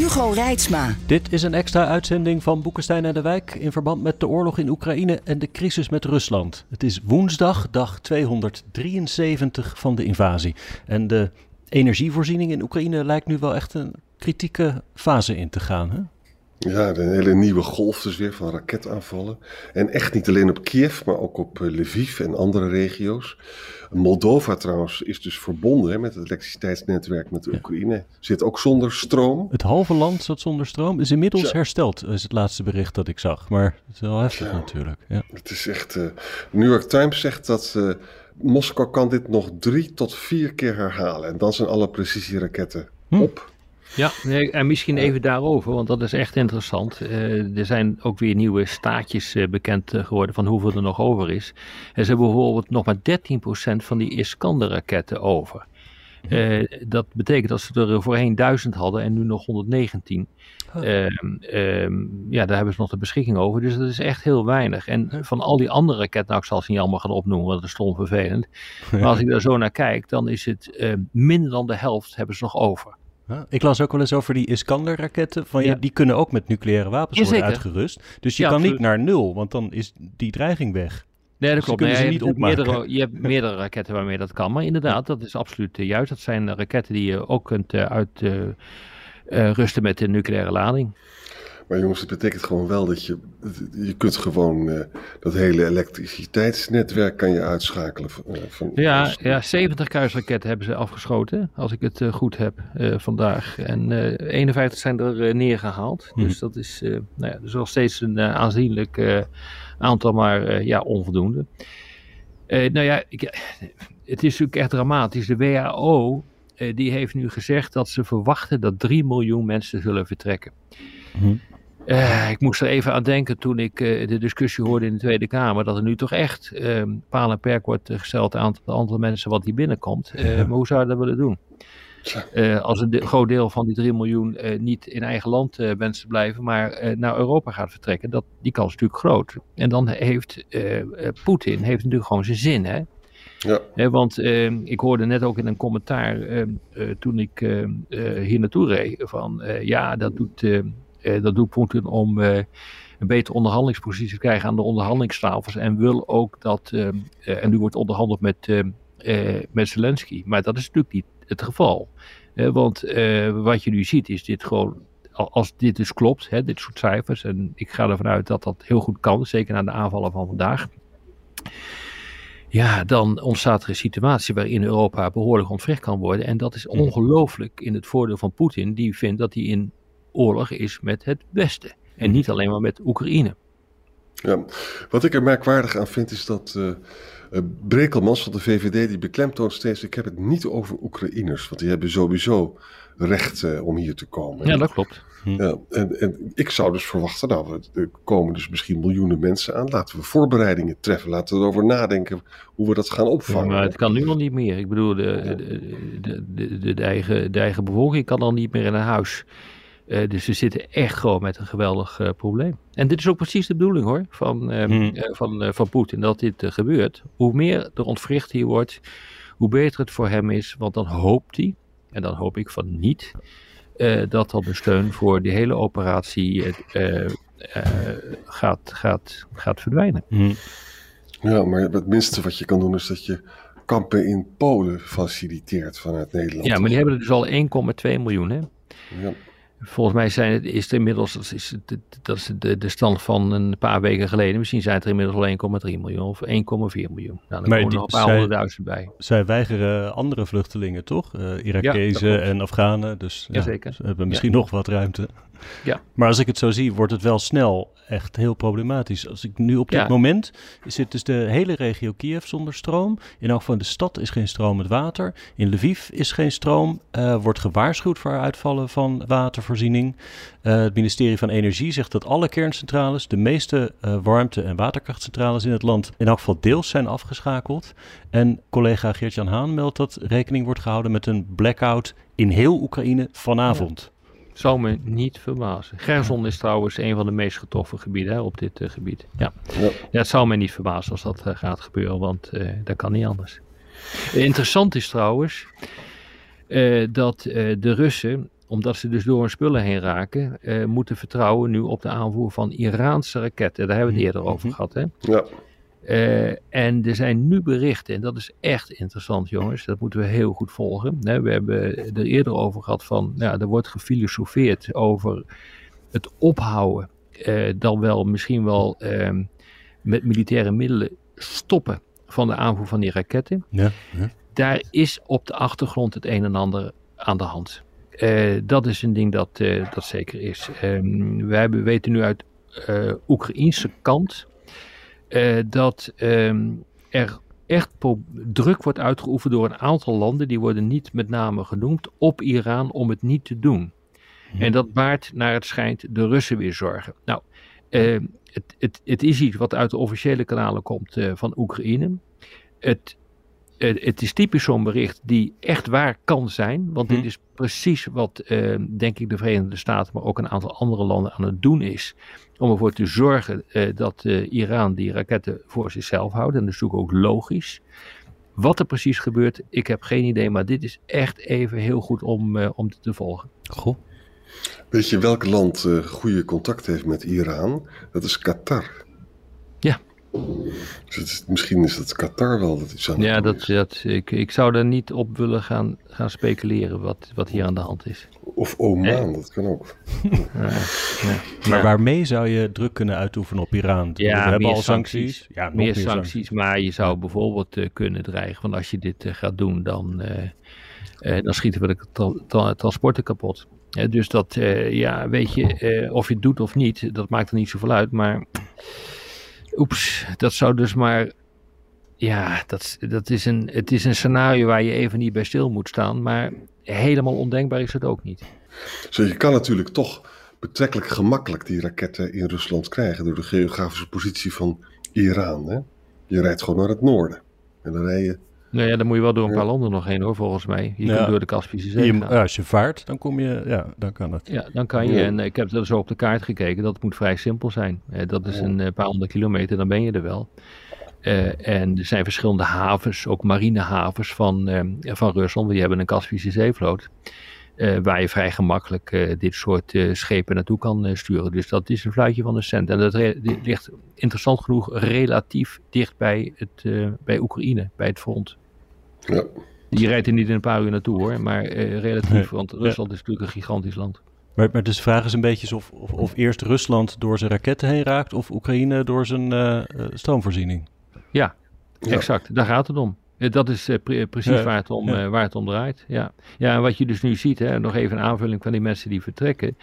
Hugo Reitsma. Dit is een extra uitzending van Boekenstein en de Wijk in verband met de oorlog in Oekraïne en de crisis met Rusland. Het is woensdag, dag 273 van de invasie. En de energievoorziening in Oekraïne lijkt nu wel echt een kritieke fase in te gaan. Hè? Ja, een hele nieuwe golf dus weer van raketaanvallen. En echt niet alleen op Kiev, maar ook op eh, Lviv en andere regio's. Moldova trouwens is dus verbonden hè, met het elektriciteitsnetwerk met de Oekraïne. Zit ook zonder stroom. Het halve land zat zonder stroom. Is inmiddels hersteld, is het laatste bericht dat ik zag. Maar het is wel heftig natuurlijk. Ja. Het is echt... Uh, New York Times zegt dat... Uh, Moskou kan dit nog drie tot vier keer herhalen. En dan zijn alle precisieraketten hm. op. Ja, en misschien even daarover, want dat is echt interessant. Uh, er zijn ook weer nieuwe staatjes uh, bekend eh, geworden van hoeveel er nog over is. En ze hebben bijvoorbeeld nog maar 13% van die Iskander-raketten over. Uh, dat betekent dat ze er voorheen 1000 hadden en nu nog 119. Oh. Uh, uh, ja, daar hebben ze nog de beschikking over. Dus dat is echt heel weinig. En van al die andere raketten, nou ik zal ze niet allemaal gaan opnoemen, want dat is stom vervelend. Maar als ik daar zo naar kijk, dan is het minder dan de helft hebben ze nog over. Ik las ook wel eens over die Iskander-raketten. Van ja. die kunnen ook met nucleaire wapens worden uitgerust. Dus je kan niet naar nul, want dan is die dreiging weg. Nee, dat dus klopt. Nee, je, niet hebt meerdere, je hebt meerdere raketten waarmee dat kan. Maar inderdaad, dat is absoluut uh, juist. Dat zijn raketten die je ook kunt uh, uitrusten met een nucleaire lading. Maar jongens, het betekent gewoon wel dat je, je kunt gewoon uh, dat hele elektriciteitsnetwerk kan je uitschakelen. Van, uh, van ja, ja, 70 kruisraketten hebben ze afgeschoten, als ik het uh, goed heb vandaag. En 51 zijn er neergehaald. Hmm. Dus dat is, nou ja, dus nog steeds een aanzienlijk aantal, maar ja, onvoldoende. nou ja, ik, het is natuurlijk echt dramatisch. De WHO die heeft nu gezegd dat ze verwachten dat 3 miljoen mensen zullen vertrekken. Hmm. Uh, ik moest er even aan denken toen ik uh, de discussie hoorde in de Tweede Kamer. Dat er nu toch echt uh, paal en perk wordt gesteld aan het aantal mensen wat hier binnenkomt. Ja. Maar hoe zou je dat willen doen? als een de, groot deel van die 3 miljoen niet in eigen land wenst te blijven, maar naar Europa gaat vertrekken, dat, die kans is natuurlijk groot. En dan heeft Poetin heeft natuurlijk gewoon zijn zin. Hè? Ja. want ik hoorde net ook in een commentaar toen ik hier naartoe reed van ja, dat doet dat doet Poetin om uh, een betere onderhandelingspositie te krijgen aan de onderhandelingstafels. En wil ook dat, uh, en nu wordt onderhandeld met, met Zelensky. Maar dat is natuurlijk niet het geval. want wat je nu ziet is dit gewoon, als dit dus klopt, hè, dit soort cijfers. En ik ga ervan uit dat dat heel goed kan, zeker na de aanvallen van vandaag. Ja, dan ontstaat er een situatie waarin Europa behoorlijk ontwricht kan worden. En dat is ongelooflijk in het voordeel van Poetin, die vindt dat hij in oorlog is met het Westen. En mhm. niet alleen maar met Oekraïne. Ja, wat ik er merkwaardig aan vind is dat uh, Brekelmans van de VVD die beklemtoont steeds, ik heb het niet over Oekraïners, want die hebben sowieso recht uh, om hier te komen. Ja, dat klopt. Hm. Ja, en, en, ik zou dus verwachten, nou, er komen dus misschien miljoenen mensen aan. Laten we voorbereidingen treffen. Laten we erover nadenken hoe we dat gaan opvangen. maar het kan nu al niet meer. Ik bedoel, de, de, de, de, de eigen, de eigen bevolking kan al niet meer in een huis. Uh, dus we zitten echt gewoon met een geweldig uh, probleem. En dit is ook precies de bedoeling hoor, van, um, hmm. uh, van, van Poetin, dat dit gebeurt. Hoe meer er ontwricht hier wordt, hoe beter het voor hem is. Want dan hoopt hij, en dan hoop ik van niet, dat dan de steun voor die hele operatie gaat, gaat, gaat verdwijnen. Hmm. Ja, maar het minste wat je kan doen is dat je kampen in Polen faciliteert vanuit Nederland. Ja, maar die hebben er dus al 1,2 miljoen hè. Ja. Volgens mij zijn het, is het inmiddels, dat is, dat is de, de stand van een paar weken geleden. Misschien zijn het er inmiddels al 1,3 miljoen of 1,4 miljoen. Nou, dan maar komen er nog een paar honderdduizend bij. Zij weigeren andere vluchtelingen, toch? Uh, Irakezen en Afghanen. Dus ja. Ze hebben misschien nog wat ruimte. Ja. Maar als ik het zo zie, wordt het wel snel echt heel problematisch. Als ik nu op dit Ja. moment zit dus de hele regio Kiev zonder stroom. In elk geval in de stad is geen stroom met water. In Lviv is geen stroom. Eh, wordt gewaarschuwd voor uitvallen van watervoorziening. Eh, het ministerie van Energie zegt dat alle kerncentrales, de meeste eh, warmte- en waterkrachtcentrales in het land, in elk geval deels zijn afgeschakeld. En collega Geert-Jan Haan meldt dat rekening wordt gehouden met een blackout in heel Oekraïne vanavond. Zou me niet verbazen. Gerson is trouwens een van de meest getroffen gebieden hè, op dit eh, gebied. Ja. Ja. ja, het zou mij niet verbazen als dat eh, gaat gebeuren, want eh, dat kan niet anders. Interessant is trouwens dat de Russen, omdat ze dus door hun spullen heen raken, moeten vertrouwen nu op de aanvoer van Iraanse raketten. Daar hebben we het eerder over Mhm. gehad. Hè? Ja, Eh, en er zijn nu berichten, en dat is echt interessant jongens, dat moeten we heel goed volgen. We hebben er eerder over gehad van, ja, er wordt gefilosofeerd over het ophouden, eh, dan wel misschien wel ehm, met militaire middelen stoppen van de aanvoer van die raketten. Ja, ja. Daar is op de achtergrond het een en ander aan de hand. Eh, dat is een ding dat, dat zeker is. Ehm we hebben, weten nu uit Oekraïense kant eh, dat ehm, er echt druk wordt uitgeoefend door een aantal landen, die worden niet met name genoemd, op Iran om het niet te doen. En dat baart naar het schijnt de Russen weer zorgen. Nou, eh, het, het, het is iets wat uit de officiële kanalen komt eh, van Oekraïne. Het, eh, het is typisch zo'n bericht die echt waar kan zijn. Want dit Hm. is precies wat, eh, denk ik, de Verenigde Staten, maar ook een aantal andere landen aan het doen is. Om ervoor te zorgen eh, dat eh, Iran die raketten voor zichzelf houdt. En dat is natuurlijk ook logisch. Wat er precies gebeurt, ik heb geen idee. Maar dit is echt even heel goed om, eh, om te volgen. Goh. weet je welk land eh, goede contact heeft met Iran? Dat is Qatar. Dus het is- misschien is het Qatar wel dat iets aan Ja, dat, is. dat, ik, ik zou daar niet op willen gaan, gaan speculeren wat, wat hier aan de hand is. Of Oman, dat kan ook. Ja, ja. Maar Ja. waarmee zou je druk kunnen uitoefenen op Iran? Ja, we hebben al sancties. sancties. Ja, nog meer sancties, maar je zou bijvoorbeeld eh, kunnen dreigen van als je dit eh, gaat doen, dan, eh, eh, dan schieten we de tra- tra- transporten kapot. Dus dat, eh, ja, weet je, eh, of je het doet of niet, dat maakt er niet zoveel uit. Maar, oeps, dat zou dus maar, ja, dat, dat is een, het is een scenario waar je even niet bij stil moet staan. Maar helemaal ondenkbaar is het ook niet. Zo, je kan natuurlijk toch betrekkelijk gemakkelijk die raketten in Rusland krijgen door de geografische positie van Iran. Hè? Je rijdt gewoon naar het noorden. En dan rij je. Nou ja, dan moet je wel door een paar landen nog heen hoor, volgens mij. Je Ja. kunt door de Kaspische Zee Je- als je vaart, dan kom je, ja, dan kan het. Ja, dan kan je. Ja. En eh, ik heb er zo op de kaart gekeken. Dat moet vrij simpel zijn. Eh, dat is een eh, paar honderd kilometer, dan ben je er wel. En er zijn verschillende havens, ook marinehavens van, van Rusland. Die hebben een Kaspische zeevloot. Eh, waar je vrij gemakkelijk eh, dit soort eh, schepen naartoe kan eh, sturen. Dus dat is een fluitje van de cent. En dat ligt interessant genoeg relatief dicht bij, het, eh, bij Oekraïne, bij het front. Ja. Je rijdt er niet in een paar uur naartoe hoor, maar eh, relatief. Nee. Want Rusland is natuurlijk een gigantisch land. Maar, maar dus de vraag is een beetje of, of, of eerst Rusland door zijn raketten heen raakt of Oekraïne door zijn stroomvoorziening. Ja. Exact, daar gaat het om. Dat is eh, pre- precies Ja, waar, het om, ja. eh, waar het om draait. Ja. ja, en wat je dus nu ziet, hè, nog even een aanvulling van die mensen die vertrekken.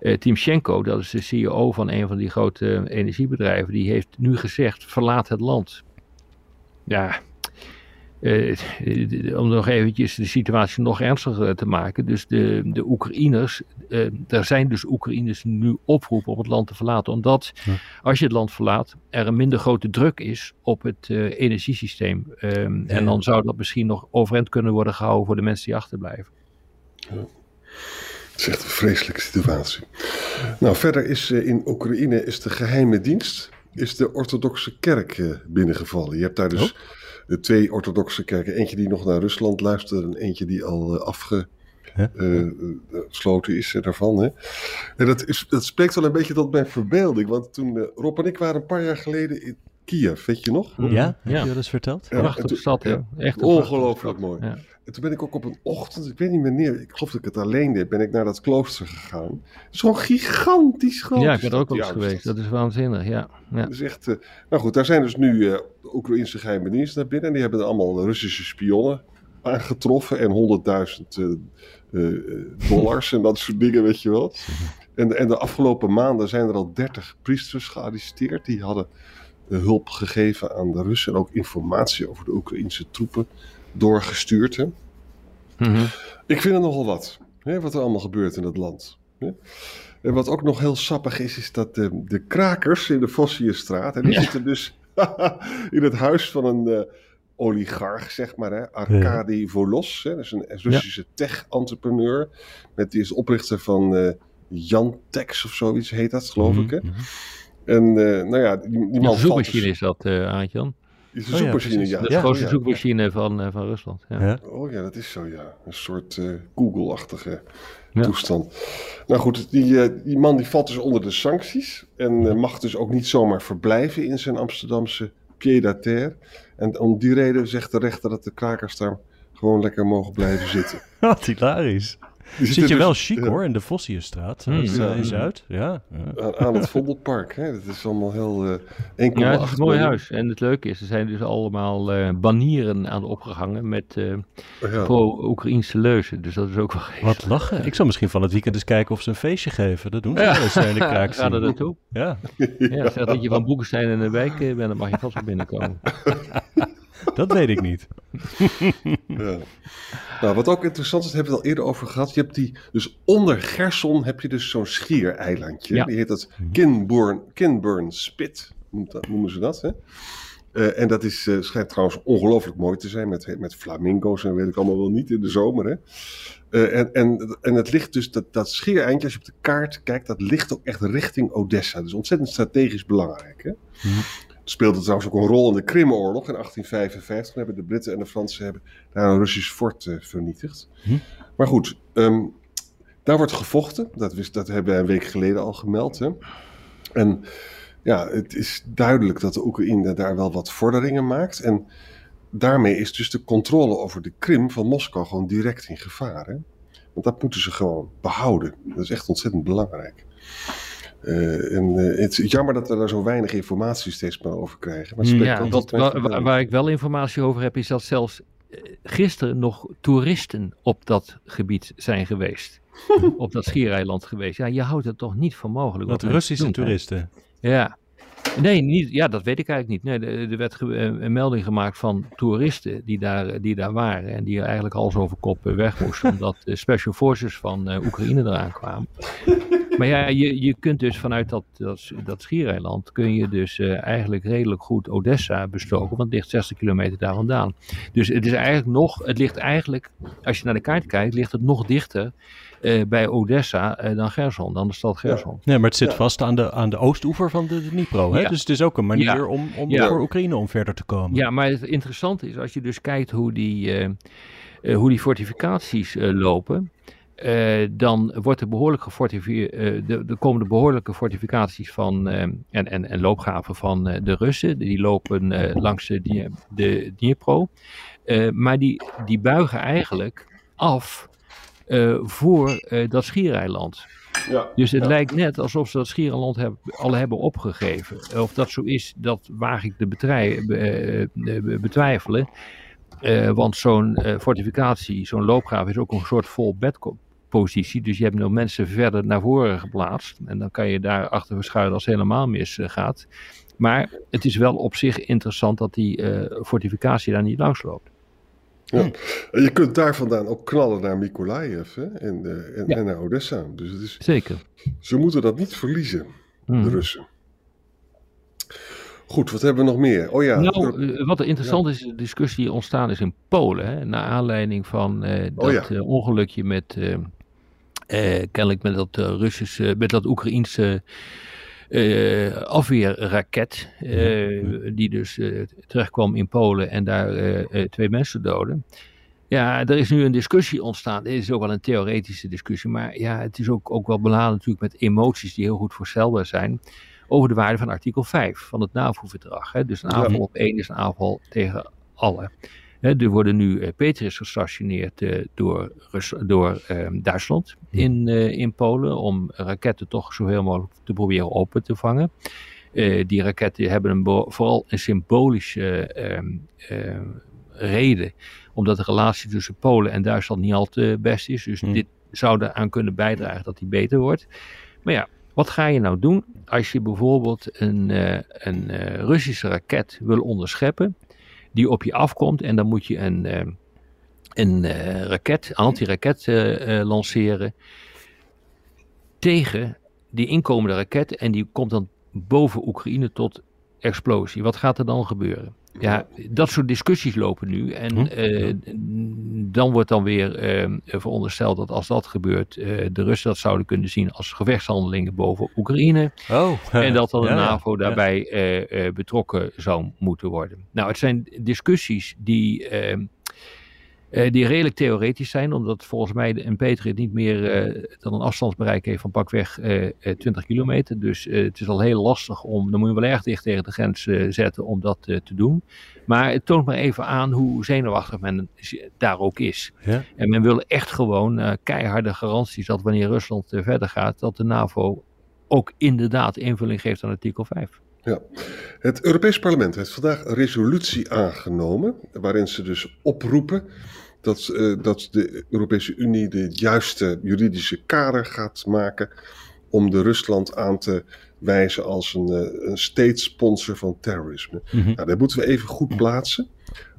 Eh Timchenko, dat is de CEO van een van die grote energiebedrijven, die heeft nu gezegd: verlaat het land. Ja, eh, eh, om nog eventjes de situatie nog ernstiger te maken. Dus de, de Oekraïners, eh, er zijn dus Oekraïners nu oproepen om het land te verlaten. Omdat Ja. als je het land verlaat, er een minder grote druk is op het energiesysteem. Ehm, Ja. En dan zou dat misschien nog overeind kunnen worden gehouden voor de mensen die achterblijven. Het is echt een vreselijke situatie. Nou, verder is in Oekraïne is de geheime dienst, is de orthodoxe kerk binnengevallen. Je hebt daar dus eh, twee orthodoxe kerken. Eentje die nog naar Rusland luistert en eentje die al eh, afgesloten is eh, daarvan. Hè. En dat, is, dat spreekt wel een beetje tot mijn verbeelding. Want toen eh, Rob en ik waren een paar jaar geleden in Kiev, weet je nog? Ja? Heb Ja. je dat eens verteld? Ja, Prachtige toen- stad, ja. Echt een Ongelooflijk mooi. Ja. En toen ben ik ook op een ochtend, ik weet niet meer wanneer, ik geloof dat ik het alleen deed, ben ik naar dat klooster gegaan. Zo'n gigantisch groot. Ja, ik ben er ook wel eens geweest. Dat is waanzinnig, ja. ja. Dat is echt, eh, nou goed, daar zijn dus nu eh, de Oekraïnse geheime dienst naar binnen. En die hebben er allemaal Russische spionnen aangetroffen. En 100.000 eh, eh, dollars en dat soort dingen, weet je wel. En, en de afgelopen maanden zijn er al 30 priesters gearresteerd. Die hadden hulp gegeven aan de Russen en ook informatie over de Oekraïnse troepen doorgestuurd. Hè. Mhm. Ik vind het nogal wat, hè, wat er allemaal gebeurt in het land. Hè. En wat ook nog heel sappig is, is dat de, de krakers in de Vossierstraat, en die Ja. zitten dus in het huis van een eh, oligarch, zeg maar, hè, Arkady Volos. Hè, dat is een Russische tech-entrepreneur. Met die is oprichter van eh Jantex of zoiets heet dat, geloof ik. Hè. Mhm. En eh, nou ja, die, die man zoekmachine dus... is dat, eh Aantjan. Is een Oh ja, zoekmachine, ja. Dat is Ja, de grootste ja. zoekmachine van, eh, van Rusland. Ja. Ja. Oh ja, dat is zo, ja. Een soort eh, Google-achtige Ja. toestand. Nou goed, die, eh, die man die valt dus onder de sancties. En eh, mag dus ook niet zomaar verblijven in zijn Amsterdamse pied-à-terre. En om die reden zegt de rechter dat de krakers daar gewoon lekker mogen blijven zitten. Wat hilarisch. Die Zit je wel dus, chic ja, hoor, in de Vossierstraat. Hmm. Dat is, eh, Ja. in Zuid. Ja. ja. Aan, aan het Vondelpark. Hè. Dat is allemaal heel... eh 1,8 Ja, het is een mooi huis. En het leuke is, er zijn dus allemaal eh, banieren aan opgehangen met eh, Ja. pro-Oekraïnse leuzen. Dus dat is ook wel geestig. Wat lachen. Ik zal misschien van het weekend eens kijken of ze een feestje geven. Dat doen ze wel eens eh, in de kraak. Ga er naartoe. Ja, Ja, zeg dat je van Boekenstein in de wijk bent, dan mag je vast wel binnenkomen. Dat weet ik niet. Ja. Nou, wat ook interessant is, daar hebben we het al eerder over gehad. Je hebt die, dus onder Gerson heb je dus zo'n schiereilandje. Ja. Die heet dat Kinburn, Kinburn Spit, noemen ze dat. Hè? Eh, en dat is, eh, schijnt trouwens ongelooflijk mooi te zijn met, met flamingo's en weet ik allemaal wel niet in de zomer. Hè? Eh, en, en, en het ligt dus, dat, dat schiereindje, als je op de kaart kijkt, dat ligt ook echt richting Odessa. Dus ontzettend strategisch belangrijk. Hè? Het speelde trouwens ook een rol in de Krimoorlog in 1855. Toen hebben de Britten en de Fransen hebben daar een Russisch fort eh, vernietigd. Hm. Maar goed, ehm, daar wordt gevochten. Dat, wist, dat hebben wij een week geleden al gemeld. Hè? En ja, het is duidelijk dat de Oekraïne daar wel wat vorderingen maakt. En daarmee is dus de controle over de Krim van Moskou gewoon direct in gevaar. Hè? Want dat moeten ze gewoon behouden. Dat is echt ontzettend belangrijk. Eh, en eh, het is jammer dat we daar zo weinig informatie steeds maar over krijgen. Maar Ja, wat, waar, waar- ik wel informatie over heb, is dat zelfs eh, gisteren nog toeristen op dat gebied zijn geweest. op dat schiereiland geweest. Ja, je houdt het toch niet voor mogelijk. Dat wat Russische doen, hè? toeristen. Ja. Nee, niet, ja, dat weet ik eigenlijk niet. Nee, er er werd een melding gemaakt van toeristen die daar, die daar waren. En die eigenlijk hals over kop weg moesten. omdat de special forces van eh, Oekraïne eraan kwamen. Maar ja, je, je kunt dus vanuit dat, dat, dat schiereiland. kun je dus eh, eigenlijk redelijk goed Odessa bestoken. Want het ligt 60 kilometer daar vandaan. Dus het is eigenlijk nog. Het ligt eigenlijk. Als je naar de kaart kijkt, ligt het nog dichter. eh, bij Odessa eh, dan Gerson, dan de stad Gerson. Nee, maar het zit Ja. vast aan de, aan de oostoever van de Dnipro. Hè? Ja. Dus het is ook een manier Ja. om, om Ja. voor Oekraïne om verder te komen. Ja, maar het interessante is, als je dus kijkt hoe die, eh, eh, hoe die fortificaties eh, lopen, eh, dan wordt er behoorlijk gefortificeerd, de, komen er behoorlijke fortificaties van eh, en, en, en loopgraven van eh, de Russen. Die lopen eh, langs de, de Dnipro. Eh, maar die, die buigen eigenlijk af eh, voor eh, dat schiereiland. Ja. Dus het Ja. lijkt net alsof ze dat schiereiland heb, al hebben opgegeven. Of dat zo is, dat waag ik te be- eh, betwijfelen. Eh, want zo'n eh, fortificatie, zo'n loopgraaf is ook een soort vol Dus je hebt nog mensen verder naar voren geplaatst. En dan kan je daar achter verschuilen als het helemaal misgaat. Maar het is wel op zich interessant dat die eh, fortificatie daar niet langs loopt. En je kunt daar vandaan ook knallen naar Mykolaiv hè? En, eh, en, Ja. en naar Odessa. Dus het is, Zeker. ze moeten dat niet verliezen, de Hmm. Russen. Goed, wat hebben we nog meer? Oh ja, Nou, eh, wat er interessant is, de discussie die ontstaan is in Polen. Hè, naar aanleiding van eh, dat Oh ja. eh, ongelukje met, eh, eh, kennelijk met dat eh, Russische, met dat Oekraïense eh, afweerraket. die dus terechtkwam in Polen en daar twee mensen doden. Ja, er is nu een discussie ontstaan. Dit is ook wel een theoretische discussie. Maar ja, het is ook, ook wel beladen natuurlijk met emoties die heel goed voorstelbaar zijn over de waarde van artikel 5 van het NAVO-verdrag. Dus een Ja. aanval op één is een aanval tegen alle. Hè, er worden nu eh, Patriots gestationeerd eh, door, Rus- door ehm, Duitsland in, eh, in Polen om raketten toch zoveel mogelijk te proberen open te vangen. Die raketten hebben een vooral een symbolische ehm, ehm, reden, omdat de relatie tussen Polen en Duitsland niet al te best is. Dus dit zou eraan kunnen bijdragen dat die beter wordt. Maar ja, wat ga je nou doen als je bijvoorbeeld een, uh, een uh, Russische raket wil onderscheppen, die op je afkomt en dan moet je een, uh, een raket, anti-raket lanceren tegen die inkomende raket en die komt dan boven Oekraïne tot explosie. Wat gaat er dan gebeuren? Ja, dat soort discussies lopen nu. En hm? uh, dan wordt dan weer uh, verondersteld dat als dat gebeurt, uh, de Russen dat zouden kunnen zien als gevechtshandelingen boven Oekraïne. Oh, en dat dan de NAVO daarbij betrokken zou moeten worden. Nou, het zijn discussies die uh, die redelijk theoretisch zijn, omdat volgens mij de Patriot niet meer uh, dan een afstandsbereik heeft van pakweg uh, 20 kilometer. Dus het is al heel lastig om, dan moet je wel erg dicht tegen de grens zetten om dat te doen. Maar het toont maar even aan hoe zenuwachtig men daar ook is. Ja. En men wil echt gewoon keiharde garanties dat wanneer Rusland verder gaat, dat de NAVO ook inderdaad invulling geeft aan artikel 5. Ja, het Europees Parlement heeft vandaag een resolutie aangenomen waarin ze dus oproepen dat, uh, dat de Europese Unie de juiste juridische kader gaat maken om de Rusland aan te wijzen als een, uh, een state sponsor van terrorisme. Mm -hmm. nou, dat moeten we even goed plaatsen.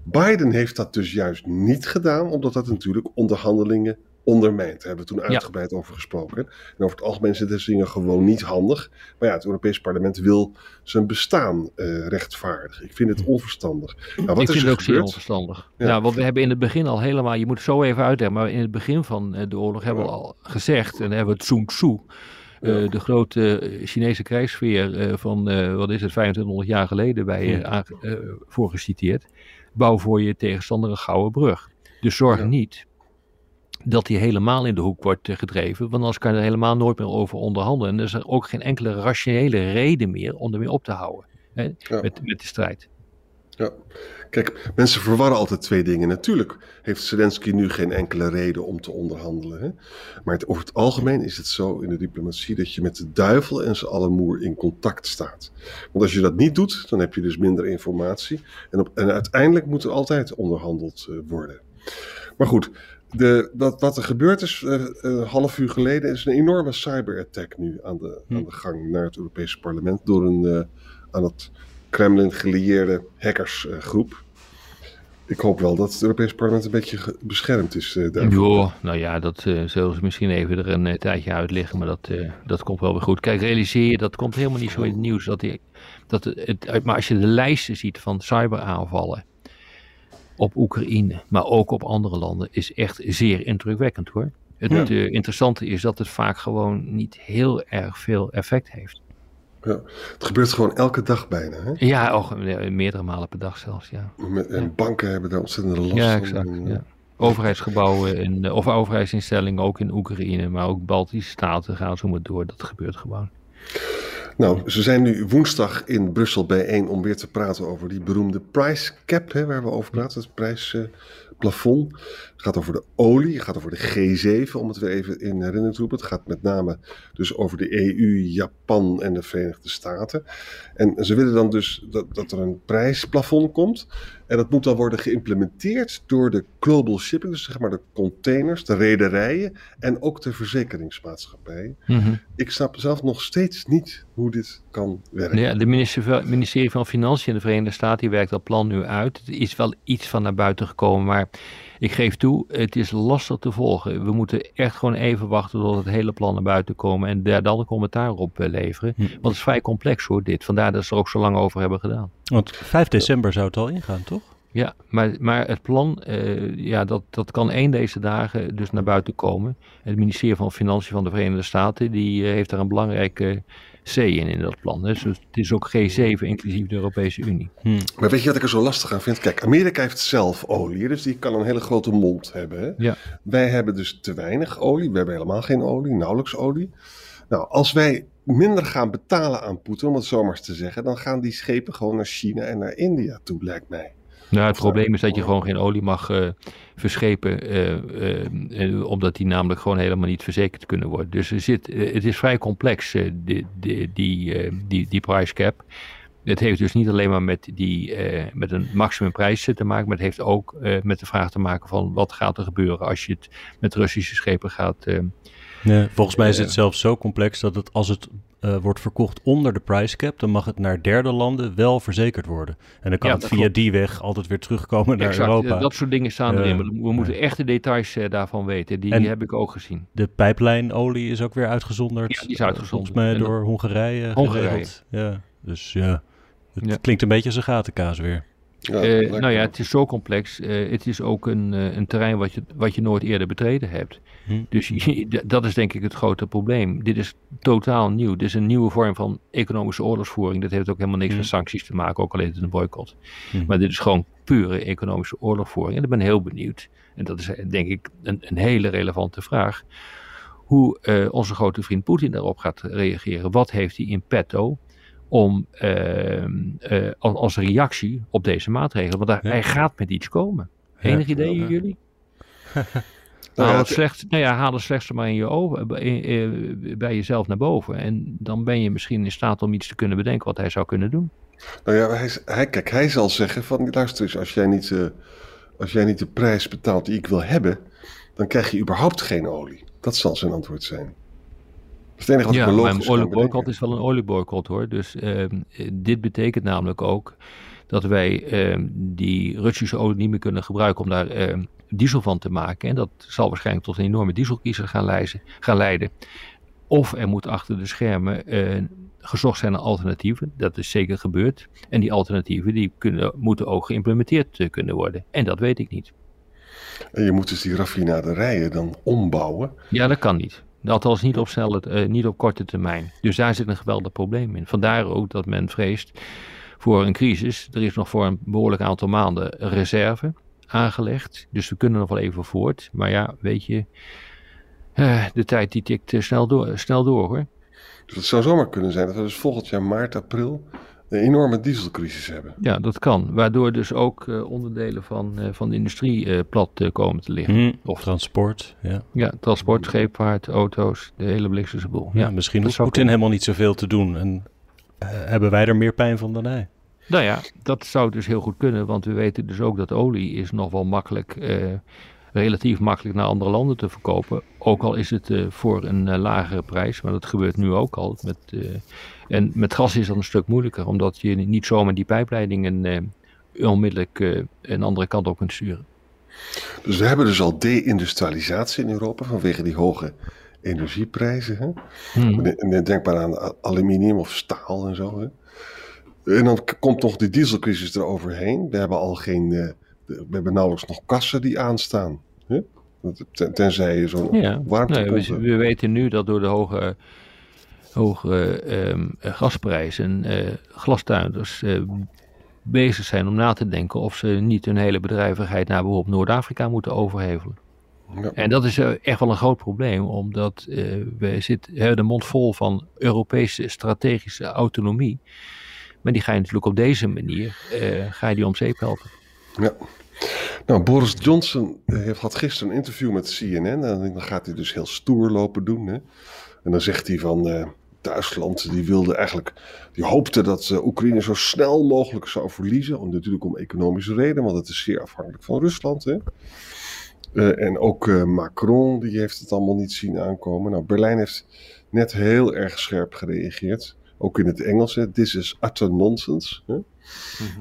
Biden heeft dat dus juist niet gedaan, omdat dat natuurlijk onderhandelingen ondermijnt. Daar hebben we toen uitgebreid over gesproken. En over het algemeen zijn deze dingen gewoon niet handig. Maar ja, het Europees Parlement wil zijn bestaan uh, rechtvaardigen. Ik vind het hm. onverstandig. Nou, wat Ik vind het ook zeer onverstandig. Ja. want we hebben in het begin al helemaal, je moet het zo even uitleggen, maar in het begin van eh, de oorlog hebben we al gezegd, en hebben we het Sun Tzu, uh, de grote Chinese krijgsfeer uh, van, uh, wat is het, 2500 jaar geleden bij uh, voorgeciteerd. Bouw voor je tegenstander een gouden brug. Dus zorg ja. niet dat hij helemaal in de hoek wordt eh, gedreven. Want anders kan je er helemaal nooit meer over onderhandelen. En er is er ook geen enkele rationele reden meer om ermee op te houden hè, ja. met, met de strijd. Ja, kijk, mensen verwarren altijd twee dingen. Natuurlijk heeft Zelensky nu geen enkele reden om te onderhandelen. Hè? Maar het, over het algemeen is het zo in de diplomatie dat je met de duivel en zijn allemoer in contact staat. Want als je dat niet doet, dan heb je dus minder informatie. En, op, en uiteindelijk moet er altijd onderhandeld uh, worden. Maar goed, de, dat, wat er gebeurd is, uh, een half uur geleden, is een enorme cyberattack nu aan de, hm. aan de gang naar het Europese parlement door een uh, aan het Kremlin gelieerde hackersgroep. Ik hoop wel dat het Europese parlement een beetje beschermd is daarvoor. Jo, nou ja, dat zullen ze misschien even er een tijdje uitleggen, maar dat, dat komt wel weer goed. Kijk, realiseer je, dat komt helemaal niet zo in het nieuws. Dat, die, dat het, maar als je de lijsten ziet van cyberaanvallen, op Oekraïne, maar ook op andere landen, is echt zeer indrukwekkend hoor. Het ja. uh, interessante is dat het vaak gewoon niet heel erg veel effect heeft. Ja, het gebeurt gewoon elke dag bijna. Hè? Ja, ook, meerdere malen per dag zelfs. Ja. Met, en ja. banken hebben daar ontzettend last ja, exact, van. Ja. Overheidsgebouwen in, of overheidsinstellingen ook in Oekraïne, maar ook Baltische staten gaan zo maar door. Dat gebeurt gewoon. Nou, ze zijn nu woensdag in Brussel bijeen om weer te praten over die beroemde price cap, hè, waar we over praten, het prijsplafond. Het gaat over de olie, het gaat over de G7, om het weer even in herinnering te roepen. Het gaat met name dus over de EU, Japan en de Verenigde Staten. En ze willen dan dus dat, dat er een prijsplafond komt. En dat moet dan worden geïmplementeerd door de global shipping, dus zeg maar de containers, de rederijen en ook de verzekeringsmaatschappijen. Mm -hmm. Ik snap zelf nog steeds niet hoe dit kan werken. Ja, de ministerie, van Financiën in de Verenigde Staten die werkt dat plan nu uit. Er is wel iets van naar buiten gekomen, maar ik geef toe, het is lastig te volgen. We moeten echt gewoon even wachten tot het hele plan naar buiten komen en daar dan een commentaar op leveren. Hm. Want het is vrij complex hoor, dit. Vandaar dat ze er ook zo lang over hebben gedaan. Want 5 december zou het al ingaan, toch? Ja, maar, maar het plan, uh, ja, dat, dat kan één deze dagen dus naar buiten komen. Het ministerie van Financiën van de Verenigde Staten, die uh, heeft daar een belangrijke C in, in dat plan. Dus het is ook G7, inclusief de Europese Unie. Hmm. Maar weet je wat ik er zo lastig aan vind? Kijk, Amerika heeft zelf olie, dus die kan een hele grote mond hebben. Hè? Ja. Wij hebben dus te weinig olie, we hebben helemaal geen olie, nauwelijks olie. Nou, als wij minder gaan betalen aan Poetin, om het zo maar eens te zeggen, dan gaan die schepen gewoon naar China en naar India toe, lijkt mij. Nou, het probleem is dat je gewoon geen olie mag uh, verschepen, uh, uh, omdat die namelijk gewoon helemaal niet verzekerd kunnen worden. Dus er zit, het is vrij complex, die, die, die, die, die price cap. Het heeft dus niet alleen maar met, die, met een maximumprijs te maken, maar het heeft ook met de vraag te maken van wat gaat er gebeuren als je het met Russische schepen gaat Ja, volgens mij is het zelfs zo complex dat het als het uh, wordt verkocht onder de price cap, dan mag het naar derde landen wel verzekerd worden. En dan kan Ja, het via klopt. die weg altijd weer terugkomen naar Exact, Europa. eh, dat soort dingen staan erin. We, we moeten ja. echt de details eh, daarvan weten. Die, heb ik ook gezien. De pijplijnolie is ook weer uitgezonderd. Ja, die is eh, uitgezonderd. Volgens mij door Hongarije. Hongarije. Ja, dus ja. Het klinkt een beetje als een gatenkaas weer. Ja, Eh, nou ja, het is zo complex. Eh, het is ook een, eh, een terrein wat je, wat je nooit eerder betreden hebt. Hm. Dus je- dat is denk ik het grote probleem. Dit is totaal nieuw. Dit is een nieuwe vorm van economische oorlogsvoering. Dat heeft ook helemaal niks Hm. met sancties te maken, ook al is het een boycott. Hm. Maar dit is gewoon pure economische oorlogsvoering. En ik ben heel benieuwd, en dat is denk ik een, een hele relevante vraag, hoe onze grote vriend Poetin daarop gaat reageren. Wat heeft hij in petto om ehm, eh, als, reactie op deze maatregelen? Want hij, Ja. hij gaat met iets komen. Enig idee, jullie? Nou haal, het slecht, nou ja, haal het slechtste maar in je ogen, in- in- bij jezelf naar boven. En dan ben je misschien in staat om iets te kunnen bedenken wat hij zou kunnen doen. Nou ja, hij, hij, kijk, hij zal zeggen van, luister eens, als jij, niet, eh, als jij niet de prijs betaalt die ik wil hebben, dan krijg je überhaupt geen olie. Dat zal zijn antwoord zijn. Is het wat ja, maar een olieboycott is wel een olieboycott hoor. Dus ehm, eh, dit betekent namelijk ook dat wij ehm, die Russische olie niet meer kunnen gebruiken om daar ehm, diesel van te maken. En dat zal waarschijnlijk tot een enorme dieselkiezer gaan, leiden, gaan leiden. Of er moet achter de schermen eh, gezocht zijn naar alternatieven. Dat is zeker gebeurd. En die alternatieven die kunnen, moeten ook geïmplementeerd eh, kunnen worden. En dat weet ik niet. En je moet dus die raffinaderijen dan ombouwen. Ja, dat kan niet. Althans niet op, eh, niet op korte termijn. Dus daar zit een geweldig probleem in. Vandaar ook dat men vreest voor een crisis. Er is nog voor een behoorlijk aantal maanden reserve aangelegd. Dus we kunnen nog wel even voort. Maar ja, weet je, eh, de tijd die tikt eh, snel, door, snel door hoor. Dus het zou zomaar kunnen zijn dat we dus volgend jaar maart, april een enorme dieselcrisis hebben. Ja, dat kan. Waardoor dus ook eh, onderdelen van, eh, van de industrie eh, plat komen te liggen. Hm. Of Transport, ja. ja, transport, scheepvaart, auto's, de hele bliksemse boel. ja. Ja, misschien hoeft Poetin helemaal niet zoveel te doen. En eh, hebben wij er meer pijn van dan hij. Nou ja, dat zou dus heel goed kunnen, want we weten dus ook dat olie is nog wel makkelijk, eh, relatief makkelijk naar andere landen te verkopen. Ook al is het eh, voor een eh, lagere prijs, maar dat gebeurt nu ook al. Met, eh, en met gas is dat een stuk moeilijker, omdat je niet zomaar die pijpleidingen onmiddellijk een andere kant op kunt sturen. Dus we hebben dus al deindustrialisatie in Europa vanwege die hoge energieprijzen. Hè? Hmm. En en denk maar aan aluminium of staal en zo. Hè? En dan komt nog die dieselcrisis eroverheen. We hebben al geen, de- we hebben nauwelijks nog kassen die aanstaan. Hè? Want ten- Tenzij je zo'n Ja, warmtepomp nee, we, weten nu dat door de hoge, hoge ehm, gasprijzen eh glastuinders eh, bezig zijn om na te denken of ze niet hun hele bedrijvigheid naar bijvoorbeeld Noord-Afrika moeten overhevelen. Ja. En dat is eh, echt wel een groot probleem, omdat we zitten, hebben de mond vol van Europese strategische autonomie. Maar die ga je natuurlijk op deze manier, ga je die om zeep helpen. Ja. Nou, Boris Johnson eh, heeft, had gisteren een interview met CNN. En dan gaat hij dus heel stoer lopen doen. Hè? En dan zegt hij van eh, Duitsland, die wilde eigenlijk, die hoopte dat eh, Oekraïne zo snel mogelijk zou verliezen. Om, natuurlijk om economische redenen, want het is zeer afhankelijk van Rusland. Hè? En ook Macron, die heeft het allemaal niet zien aankomen. Nou, Berlijn heeft net heel erg scherp gereageerd. Ook in het Engels, hè. this is utter nonsense. Hè?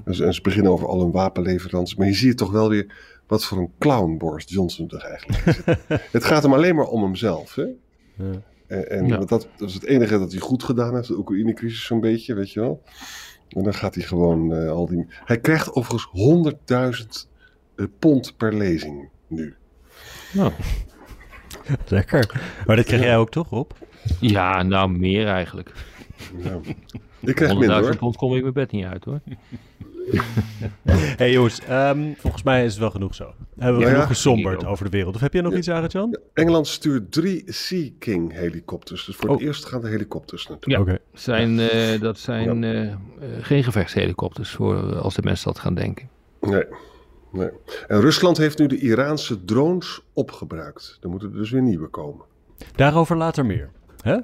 Dus, en ze beginnen over al hun wapenleveranties. Maar je ziet toch wel weer wat voor een clown Boris Johnson toch eigenlijk is. het gaat hem alleen maar om hemzelf. Hè? Ja. En, en Ja. dat, dat is het enige dat hij goed gedaan heeft, de Oekraïne-crisis zo'n beetje, weet je wel. En dan gaat hij gewoon eh, al die... Hij krijgt overigens 100.000 eh, pond per lezing nu. Nou, Lekker. Maar dat krijg jij ook toch op? ja, nou meer eigenlijk. Ja. Ik krijg minder 100.000 hoor. pond kom ik mijn bed niet uit hoor. hey jongens, ehm, volgens mij is het wel genoeg zo. Hebben we Ja, genoeg ja. gesomberd over de wereld? Of heb jij nog Ja. iets, Arjan? Engeland stuurt drie Sea King helikopters. Dus voor het Oh. eerst gaan de helikopters naartoe. Ja. Oké. Zijn, eh, dat zijn eh, eh, geen gevechtshelikopters voor als de mensen dat gaan denken. Nee. nee. En Rusland heeft nu de Iraanse drones opgebruikt. Er moeten er dus weer nieuwe komen. Daarover later meer. Hè?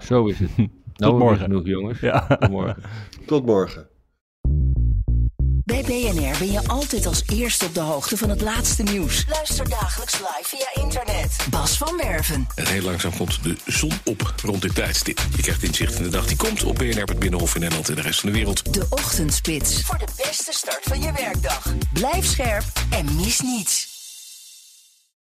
Zo is het. Nou, morgen. genoeg jongens. Ja. Tot morgen. Tot morgen. Bij BNR ben je altijd als eerste op de hoogte van het laatste nieuws. Luister dagelijks live via internet. Bas van Werven. En heel langzaam komt de zon op rond dit tijdstip. Je krijgt inzicht in de dag die komt op BNR, het Binnenhof in Nederland en de rest van de wereld. De Ochtendspits. Voor de beste start van je werkdag. Blijf scherp en mis niets.